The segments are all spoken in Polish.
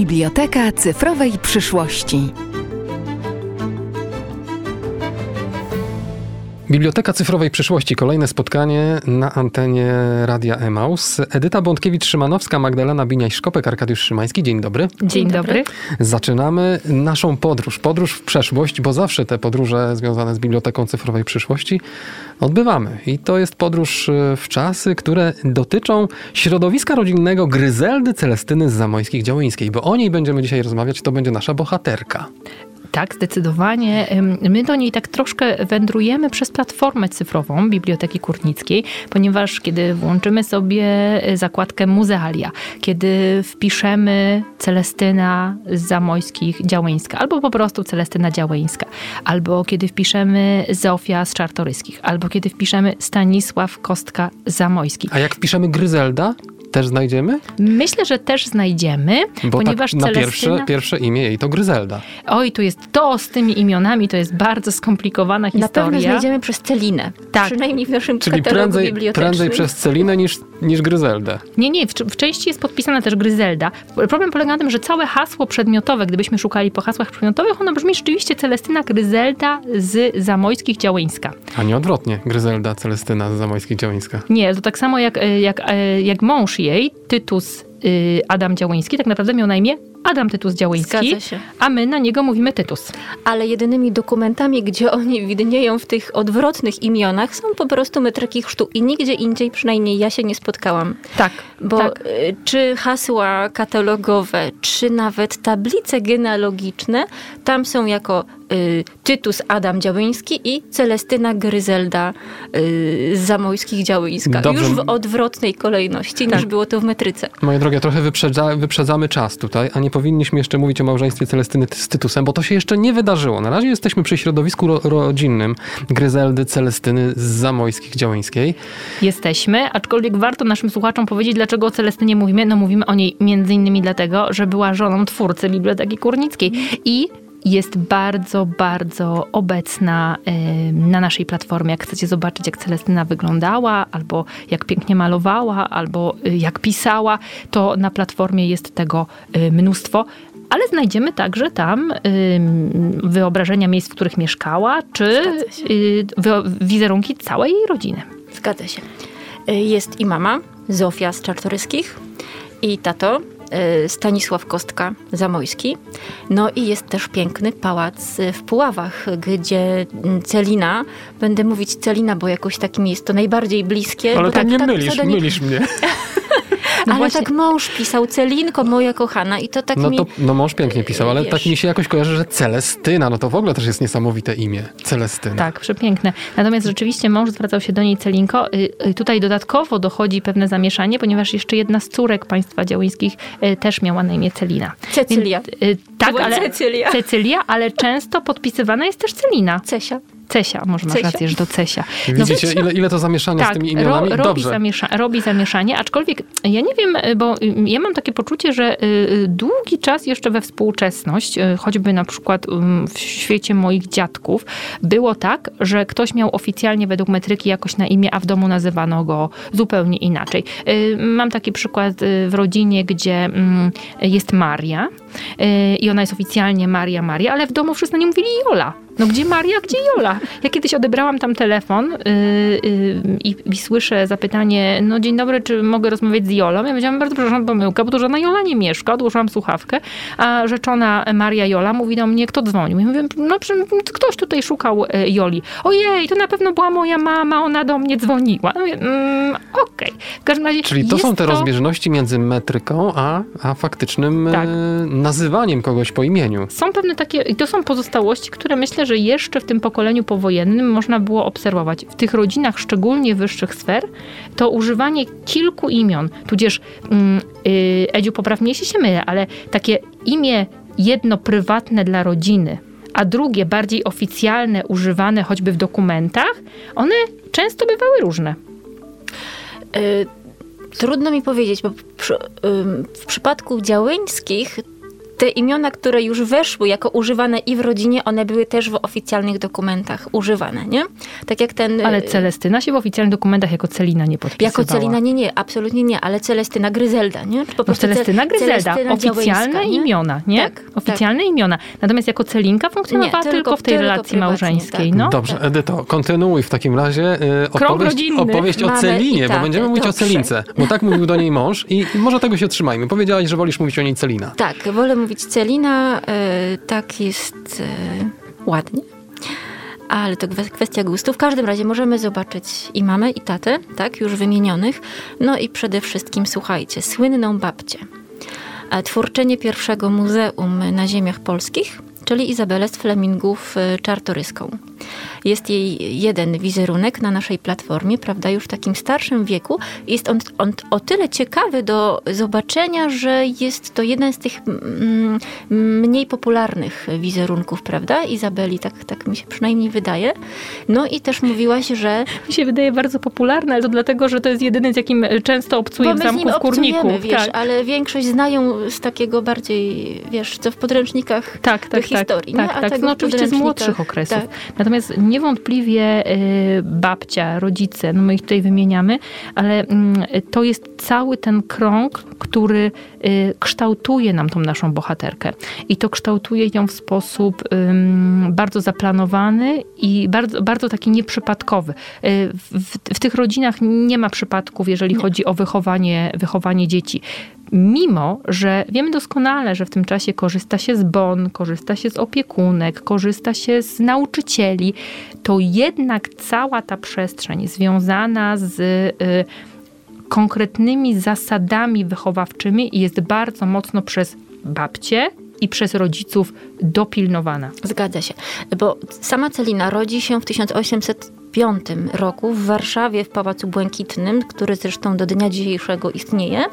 Biblioteka cyfrowej przyszłości. Biblioteka Cyfrowej Przyszłości. Kolejne spotkanie na antenie Radia Emaus. Edyta Bątkiewicz-Szymanowska, Magdalena Biniaś-Szkopek, Arkadiusz Szymański. Dzień dobry. Dzień dobry. Zaczynamy naszą podróż. Podróż w przeszłość, bo zawsze te podróże związane z Biblioteką Cyfrowej Przyszłości odbywamy. I to jest podróż e, w czasy, które dotyczą środowiska rodzinnego Gryzeldy Celestyny z Zamojskich Działyńskiej, bo o niej będziemy dzisiaj rozmawiać. To będzie nasza bohaterka. Tak, zdecydowanie. My do niej tak troszkę wędrujemy przez platformę cyfrową Biblioteki Kurnickiej, ponieważ kiedy włączymy sobie e, zakładkę Muzealia, kiedy wpiszemy Celestyna z Zamojskich Działeńska, albo po prostu Celestyna Działeńska, albo kiedy wpiszemy Zofia z Czartoryskich, albo kiedy wpiszemy Stanisław Kostka Zamojski. A jak wpiszemy Gryzelda? też znajdziemy? Myślę, że też znajdziemy, Bo ponieważ tak na Celestyna... pierwsze, pierwsze imię jej to Gryzelda. Oj, tu jest to z tymi imionami, to jest bardzo skomplikowana historia. Na pewno znajdziemy przez Celinę. Tak. Przynajmniej w naszym Czyli katalogu prędzej, bibliotecznym. prędzej przez Celinę niż, niż Gryzeldę. Nie, nie, w, w części jest podpisana też Gryzelda. Problem polega na tym, że całe hasło przedmiotowe, gdybyśmy szukali po hasłach przedmiotowych, ono brzmi rzeczywiście Celestyna Gryzelda z Zamojskich Działeńska. A nie odwrotnie, Gryzelda Celestyna z Zamojskich Działyńska. Nie, to tak samo jak, e, jak, e, jak mąż jej, Tytus y, Adam Działyński, tak naprawdę miał na imię Adam Tytus Działyński, a my na niego mówimy Tytus. Ale jedynymi dokumentami, gdzie oni widnieją w tych odwrotnych imionach, są po prostu metryki chrztu. I nigdzie indziej, przynajmniej ja się nie spotkałam. Tak, Bo tak. y, czy hasła katalogowe, czy nawet tablice genealogiczne, tam są jako Tytus Adam Działyński i Celestyna Gryzelda y, z Zamojskich Działyńska. Dobrze. Już w odwrotnej kolejności, niż było to w metryce. Moje drogie, trochę wyprzedza, wyprzedzamy czas tutaj, a nie powinniśmy jeszcze mówić o małżeństwie Celestyny z Tytusem, bo to się jeszcze nie wydarzyło. Na razie jesteśmy przy środowisku ro rodzinnym Gryzeldy Celestyny z Zamojskich Działyńskiej. Jesteśmy, aczkolwiek warto naszym słuchaczom powiedzieć, dlaczego o Celestynie mówimy. No mówimy o niej między innymi dlatego, że była żoną twórcy Biblioteki Kurnickiej i jest bardzo, bardzo obecna na naszej platformie. Jak chcecie zobaczyć, jak Celestyna wyglądała, albo jak pięknie malowała, albo y, jak pisała, to na platformie jest tego y, mnóstwo. Ale znajdziemy także tam wyobrażenia miejsc, w których mieszkała, czy y, wizerunki całej jej rodziny. Zgadza się. Jest i mama, Zofia z Czartoryskich, i tato, Stanisław Kostka Zamojski. No i jest też piękny pałac y, w Puławach, gdzie Celina, będę mówić Celina, bo jakoś tak mi jest to najbardziej bliskie. Ale tak, nie tak mylisz, pseudonim- mylisz mnie. No ale właśnie- tak mąż pisał, Celinko, moja kochana i to tak No mi... to no mąż pięknie pisał, ale Wiesz. tak mi się jakoś kojarzy, że Celestyna, no to w ogóle też jest niesamowite imię. Celestyna. Tak, przepiękne. Natomiast rzeczywiście mąż zwracał się do niej Celinko. Y, y, Tutaj dodatkowo dochodzi pewne zamieszanie, ponieważ jeszcze jedna z córek państwa działyńskich y, też miała na imię Celina. Cecylia. Więc, tak, ale Cecylia. Cecylia, ale często podpisywana jest też Celina. Cesia. Cesia, może masz Cesia. rację, że to Cesia. No Widzicie, ile, ile to zamieszania z tak, tymi imionami? ro, robi, Dobrze. zamiesza, robi zamieszanie, aczkolwiek ja nie wiem, bo y, ja mam takie poczucie, że y, długi czas jeszcze we współczesność, y, choćby na przykład w świecie moich dziadków, było tak, że ktoś miał oficjalnie według metryki jakoś na imię, a w domu nazywano go zupełnie inaczej. Y, Mam taki przykład y, w rodzinie, gdzie mm, jest Maria y, i ona jest oficjalnie Maria Maria, ale w domu wszyscy na nią mówili Jola. No gdzie Maria, gdzie Jola? Ja kiedyś odebrałam tam telefon yy, yy, i, i słyszę zapytanie, no dzień dobry, czy mogę rozmawiać z Jolą? Ja powiedziałam, bardzo przepraszam, pomyłka, bo tu żadna Jola nie mieszka. Odłożyłam słuchawkę, a rzeczona Maria Jola mówi do mnie, kto dzwonił? I mówię, no ktoś tutaj szukał e, Joli. Ojej, to na pewno była moja mama, ona do mnie dzwoniła. No mówię, mm, okej. W każdym razie Czyli to są te rozbieżności między metryką, a, a faktycznym Tak. Nazywaniem kogoś po imieniu. Są pewne takie, i to są pozostałości, które myślę, że jeszcze w tym pokoleniu powojennym można było obserwować. W tych rodzinach, szczególnie wyższych sfer, to używanie kilku imion, tudzież, mm, y, Edziu, poprawnie się mylę, ale takie imię jedno prywatne dla rodziny, a drugie bardziej oficjalne, używane choćby w dokumentach, one często bywały różne. Y, Trudno mi powiedzieć, bo przy, ym, w przypadku działyńskich te imiona, które już weszły jako używane i w rodzinie, one były też w oficjalnych dokumentach używane, nie? Tak jak ten... Ale Celestyna się w oficjalnych dokumentach jako Celina nie podpisywała. Jako Celina nie, nie, absolutnie nie, ale Celestyna Gryzelda, nie? Po no Celestyna Gryzelda, Celestyna oficjalne nie? imiona, nie? Tak, oficjalne tak. imiona. Natomiast jako Celinka funkcjonowała nie, tylko, tylko, w tej relacji małżeńskiej. Tak. No. Dobrze, Edyto, kontynuuj w takim razie y, opowieść, opowieść o Celinie, bo będziemy mówić o Celince, bo tak mówił do niej mąż i może tego się trzymajmy. Powiedziałaś, że wolisz mówić o niej Celina. Tak, wolę mówić Celina, y, tak jest y, ładnie ale to kwestia gustu. W każdym razie możemy zobaczyć i mamę, i tatę, tak, już wymienionych. No i przede wszystkim, słuchajcie, słynną babcię. Twórczynię pierwszego muzeum na ziemiach polskich, czyli Izabelę z Flemingów Czartoryską. Jest jej jeden wizerunek na naszej platformie, prawda, już w takim starszym wieku. Jest on, on o tyle ciekawy do zobaczenia, że jest to jeden z tych mm, mniej popularnych wizerunków, prawda, Izabeli, tak, tak mi się przynajmniej wydaje. No i też mówiłaś, że... Mi się wydaje bardzo popularny, ale to dlatego, że to jest jedyny, z jakim często obcuję w zamku w Kurniku. wiesz, tak. ale większość znają z takiego bardziej, wiesz, co w podręcznikach tak, tak, tak historii. Tak, nie? tak, no oczywiście z młodszych okresów. Tak. Natomiast niewątpliwie y, babcia, rodzice, no my ich tutaj wymieniamy, ale mm, to jest cały ten krąg, który y, kształtuje nam tą naszą bohaterkę. I to kształtuje ją w sposób bardzo zaplanowany i bardzo, bardzo taki nieprzypadkowy. Y, w, w tych rodzinach nie ma przypadków, jeżeli nie. chodzi o wychowanie, wychowanie dzieci mimo że wiemy doskonale, że w tym czasie korzysta się z bon, korzysta się z opiekunek, korzysta się z nauczycieli, to jednak cała ta przestrzeń związana z y, konkretnymi zasadami wychowawczymi jest bardzo mocno przez babcie i przez rodziców dopilnowana. Zgadza się, bo sama Celina rodzi się w 1800 1905 roku w Warszawie w Pałacu Błękitnym, który zresztą do dnia dzisiejszego istnieje,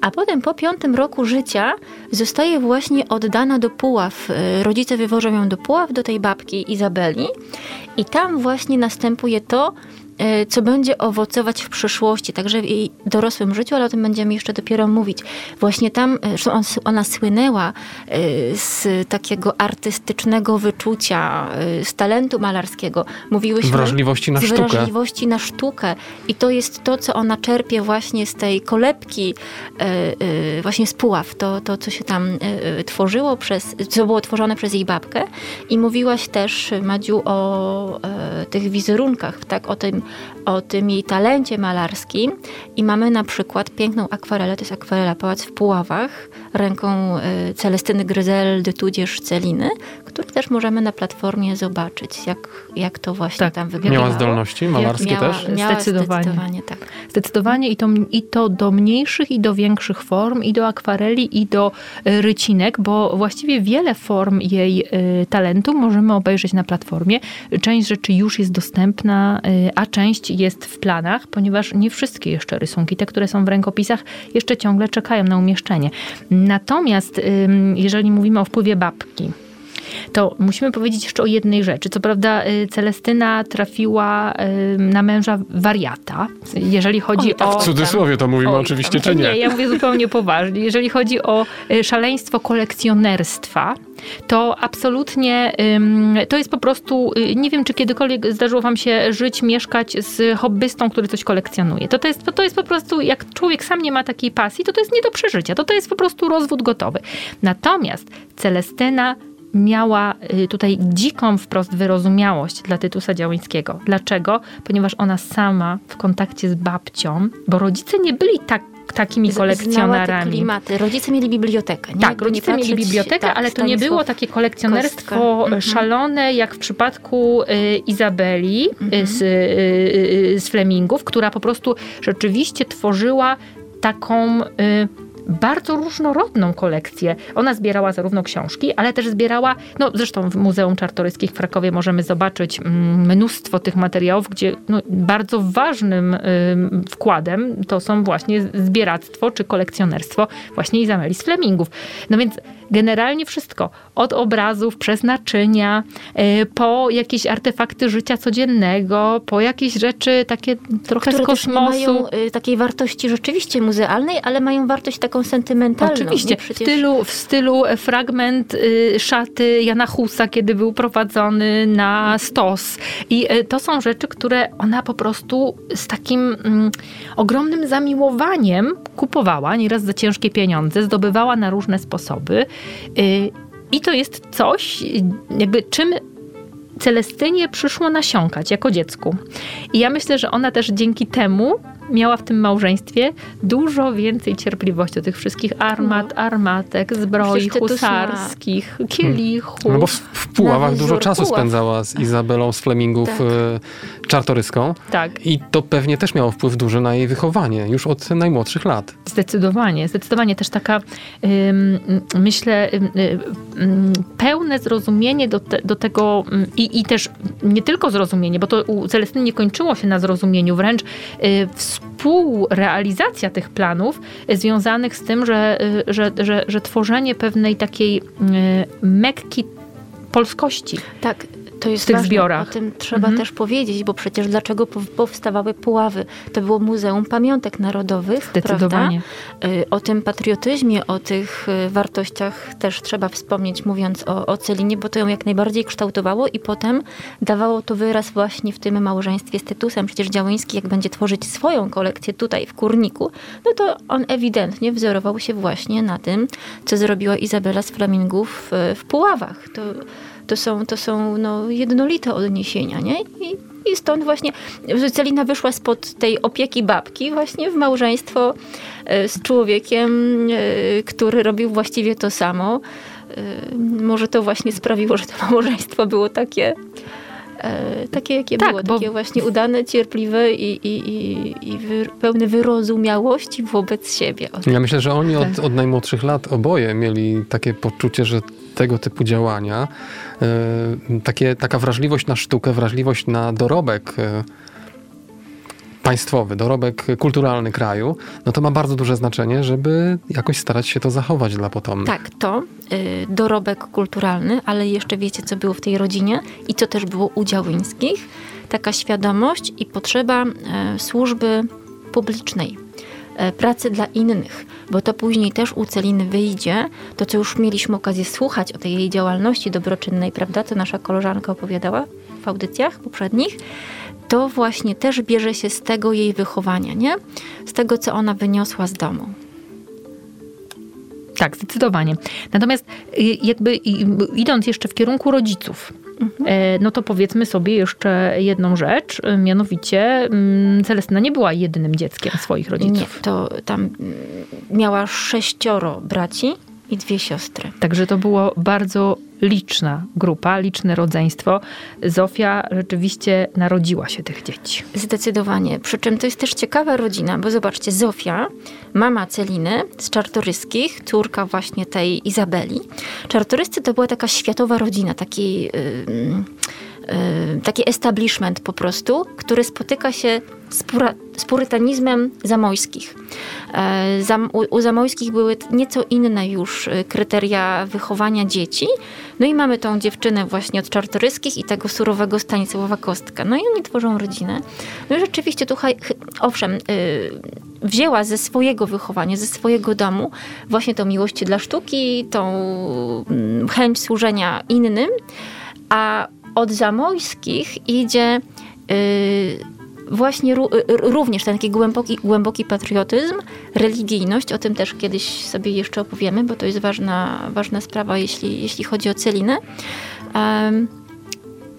a potem po piątym roku życia zostaje właśnie oddana do Puław. Rodzice wywożą ją do Puław, do tej babki Izabeli i tam właśnie następuje to, E, co będzie owocować w przyszłości, także w jej dorosłym życiu, ale o tym będziemy jeszcze dopiero mówić. Właśnie tam e, ona słynęła e, z takiego artystycznego wyczucia, z talentu malarskiego. Mówiłyśmy wrażliwości na z sztukę. wrażliwości na sztukę. I to jest to, co ona czerpie właśnie z tej kolebki, właśnie z Puław. To, to co się tam tworzyło przez, co było tworzone przez jej babkę. I mówiłaś też, Madziu, o tych wizerunkach, tak, o tym o tym jej talencie malarskim i mamy na przykład piękną akwarelę, to jest akwarela Pałac w Puławach, ręką y, Celestyny Gryzeldy, tudzież Celiny, który też możemy na platformie zobaczyć, jak, jak to właśnie tak. tam wyglądało. Miała zdolności malarskie miała, też? Miała zdecydowanie. Zdecydowanie, tak. Zdecydowanie i to, i to do mniejszych i do większych form, i do akwareli, i do y, rycinek, bo właściwie wiele form jej y, talentu możemy obejrzeć na platformie. Część rzeczy już jest dostępna, a część jest w planach, ponieważ nie wszystkie jeszcze rysunki, te, które są w rękopisach, jeszcze ciągle czekają na umieszczenie. Natomiast jeżeli mówimy o wpływie babki, to musimy powiedzieć jeszcze o jednej rzeczy. Co prawda y, Celestyna trafiła na męża wariata, jeżeli chodzi o... W cudzysłowie to mówimy oczywiście, czy nie? Nie, ja mówię zupełnie poważnie. Jeżeli chodzi o y, szaleństwo kolekcjonerstwa, to absolutnie to jest po prostu, y, nie wiem, czy kiedykolwiek zdarzyło wam się żyć, mieszkać z hobbystą, który coś kolekcjonuje. To, to, jest, to jest po prostu, jak człowiek sam nie ma takiej pasji, to to jest nie do przeżycia. To to jest po prostu rozwód gotowy. Natomiast Celestyna miała y, tutaj dziką wprost wyrozumiałość dla Tytusa Działyńskiego. Dlaczego? Ponieważ ona sama w kontakcie z babcią, bo rodzice nie byli tak takimi kolekcjonerami. klimaty. Rodzice mieli bibliotekę. Nie? Tak, rodzice patrzeć, mieli bibliotekę, tak, ale to nie było takie kolekcjonerstwo Kostka. szalone, jak w przypadku y, Izabeli y, mhm. z, y, z Flemingów, która po prostu rzeczywiście tworzyła taką bardzo różnorodną kolekcję. Ona zbierała zarówno książki, ale też zbierała, no zresztą w Muzeum Czartoryskich w Krakowie możemy zobaczyć mm, mnóstwo tych materiałów, gdzie no, bardzo ważnym wkładem to są właśnie zbieractwo czy kolekcjonerstwo właśnie Izabeli z Flemingów. No więc generalnie wszystko. Od obrazów, przez naczynia, y, po jakieś artefakty życia codziennego, po jakieś rzeczy takie trochę Które z kosmosu. Które mają y, takiej wartości rzeczywiście muzealnej, ale mają wartość taką taką sentymentalną. Oczywiście, nie? w, stylu, w stylu fragment y, szaty Jana Husa, kiedy był prowadzony na stos. I y, to są rzeczy, które ona po prostu z takim mm, ogromnym zamiłowaniem kupowała, nieraz za ciężkie pieniądze, zdobywała na różne sposoby. Y, I to jest coś, y, jakby czym Celestynie przyszło nasiąkać jako dziecku. I ja myślę, że ona też dzięki temu miała w tym małżeństwie dużo więcej cierpliwości do tych wszystkich armat, armatek, zbroi Przecież husarskich, kielichów. No bo w, w Puławach dużo wzór czasu Puław. spędzała z Izabelą z Flemingów Tak. e, czartoryską. Tak, I to pewnie też miało wpływ duży na jej wychowanie, już od najmłodszych lat. zdecydowanie. Zdecydowanie też taka, ym, myślę, ym, ym, pełne zrozumienie do, te, do tego ym, i, i też nie tylko zrozumienie, bo to u Celestyny nie kończyło się na zrozumieniu, wręcz y, współrealizacja tych planów związanych z tym, że, y, że, że, że tworzenie pewnej takiej y, mekki polskości. Tak, to jest w tych ważne. zbiorach. O tym trzeba Mhm. też powiedzieć, bo przecież dlaczego pow- powstawały Puławy? To było Muzeum Pamiątek Narodowych, Zdecydowanie. prawda? Y, O tym patriotyzmie, o tych y, wartościach też trzeba wspomnieć, mówiąc o, o Celinie, bo to ją jak najbardziej kształtowało i potem dawało to wyraz właśnie w tym małżeństwie z Tytusem. Przecież Działyński, jak będzie tworzyć swoją kolekcję tutaj w Kurniku, no to on ewidentnie wzorował się właśnie na tym, co zrobiła Izabela z Flamingów w, w Puławach. To, to są, to są no, jednolite odniesienia, nie? I, I stąd właśnie że Celina wyszła spod tej opieki babki właśnie w małżeństwo e, z człowiekiem, e, który robił właściwie to samo. E, Może to właśnie sprawiło, że to małżeństwo było takie, takie jakie Tak, było, bo- takie właśnie udane, cierpliwe i, i, i, i wy, pełne wyrozumiałości wobec siebie. Ja myślę, że oni od, Tak. od najmłodszych lat oboje mieli takie poczucie, że tego typu działania, takie, taka wrażliwość na sztukę, wrażliwość na dorobek e, państwowy, dorobek kulturalny kraju, no to ma bardzo duże znaczenie, żeby jakoś starać się to zachować dla potomnych. Tak, to y, dorobek kulturalny, ale jeszcze wiecie, co było w tej rodzinie i co też było u Działyńskich. Taka świadomość i potrzeba e, służby publicznej, e, pracy dla innych, bo to później też u Celiny wyjdzie, to co już mieliśmy okazję słuchać o tej jej działalności dobroczynnej, prawda, co nasza koleżanka opowiadała w audycjach poprzednich, to właśnie też bierze się z tego jej wychowania, nie? Z tego, co ona wyniosła z domu. Tak, zdecydowanie. Natomiast y, jakby i- idąc jeszcze w kierunku rodziców, e, no to powiedzmy sobie jeszcze jedną rzecz, y, mianowicie mm, Celestyna nie była jedynym dzieckiem swoich rodziców. Nie, to tam mm, miała sześcioro braci i dwie siostry. Także to było bardzo liczna grupa, liczne rodzeństwo. Zofia rzeczywiście narodziła się tych dzieci. Zdecydowanie. Przy czym to jest też ciekawa rodzina, bo zobaczcie, Zofia, mama Celiny z Czartoryskich, córka właśnie tej Izabeli. Czartoryscy to była taka światowa rodzina, taki, yy, taki establishment po prostu, który spotyka się z, pura, z purytanizmem zamojskich. E, Zam, u, u zamojskich były nieco inne już y, kryteria wychowania dzieci. No i mamy tą dziewczynę właśnie od Czartoryskich i tego surowego Stanisława Kostka. No i oni tworzą rodzinę. No i rzeczywiście tu, owszem, y, wzięła ze swojego wychowania, ze swojego domu właśnie tą miłość dla sztuki, tą mm, chęć służenia innym, a od zamojskich idzie y, właśnie ró- y, również ten taki głęboki, głęboki patriotyzm, religijność, o tym też kiedyś sobie jeszcze opowiemy, bo to jest ważna, ważna sprawa, jeśli, jeśli chodzi o Celinę.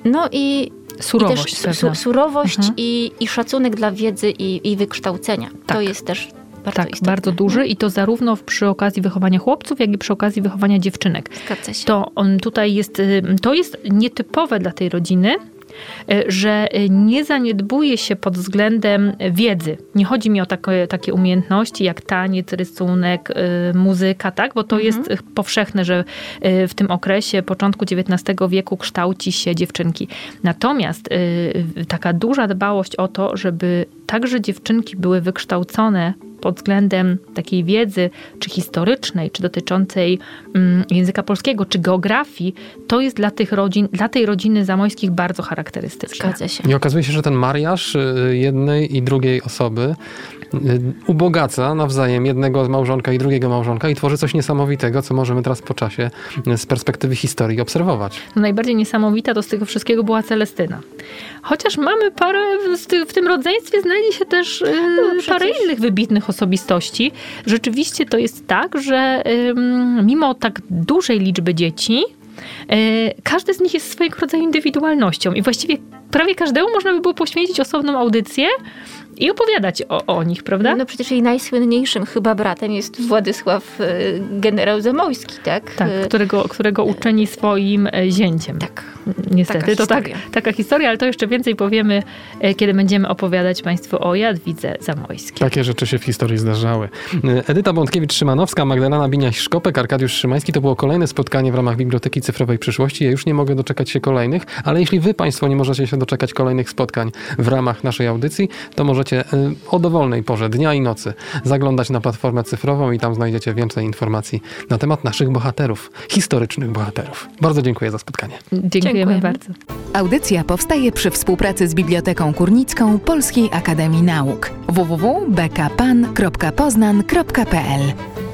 No i, i Surowość też su, surowość Mhm. i, i szacunek dla wiedzy i, i wykształcenia. To Tak. jest też bardzo Tak, istotne. bardzo duży i to zarówno przy okazji wychowania chłopców, jak i przy okazji wychowania dziewczynek. Zgadza się. To on tutaj jest, to jest nietypowe dla tej rodziny, y, że y, nie zaniedbuje się pod względem wiedzy. Nie chodzi mi o takie, takie umiejętności jak taniec, rysunek, y, muzyka, tak? Bo to jest y, powszechne, że w tym okresie, początku XIX wieku kształci się dziewczynki. Natomiast taka duża dbałość o to, żeby także dziewczynki były wykształcone pod względem takiej wiedzy, czy historycznej, czy dotyczącej mm, języka polskiego, czy geografii, to jest dla tych rodzin, dla tej rodziny zamojskich bardzo charakterystyczne. Zgadza się. I okazuje się, że ten mariaż y, jednej i drugiej osoby y, ubogaca nawzajem jednego małżonka i drugiego małżonka i tworzy coś niesamowitego, co możemy teraz po czasie y, z perspektywy historii obserwować. No najbardziej niesamowita to z tego wszystkiego była Celestyna. Chociaż mamy parę, w, ty- w tym rodzeństwie znajdzie się też e, przecież. parę innych wybitnych osobistości. Rzeczywiście to jest tak, że mimo tak dużej liczby dzieci, e, każdy z nich jest swojego rodzaju indywidualnością i właściwie prawie każdemu można by było poświęcić osobną audycję i opowiadać o, o nich, prawda? No przecież jej najsłynniejszym chyba bratem jest Władysław e, generał Zamojski, tak? tak, E, którego, którego uczyni swoim e, zięciem. tak. Niestety, Taka to tak, taka historia, ale to jeszcze więcej powiemy, e, kiedy będziemy opowiadać Państwu o Jadwidze Zamojskiej. Takie rzeczy się w historii zdarzały. Edyta Bątkiewicz-Szymanowska, Magdalena Biniaś-Szkopek, Arkadiusz Szymański. To było kolejne spotkanie w ramach Biblioteki Cyfrowej Przyszłości. Ja już nie mogę doczekać się kolejnych, ale jeśli wy Państwo nie możecie się doczekać kolejnych spotkań w ramach naszej audycji, to możecie y, o dowolnej porze dnia i nocy zaglądać na platformę cyfrową i tam znajdziecie więcej informacji na temat naszych bohaterów, historycznych bohaterów. Bardzo dziękuję za spotkanie. Dziękujemy, Dziękujemy. bardzo. Audycja powstaje przy współpracy z Biblioteką Kurnicką Polskiej Akademii Nauk www.bkpan.poznan.pl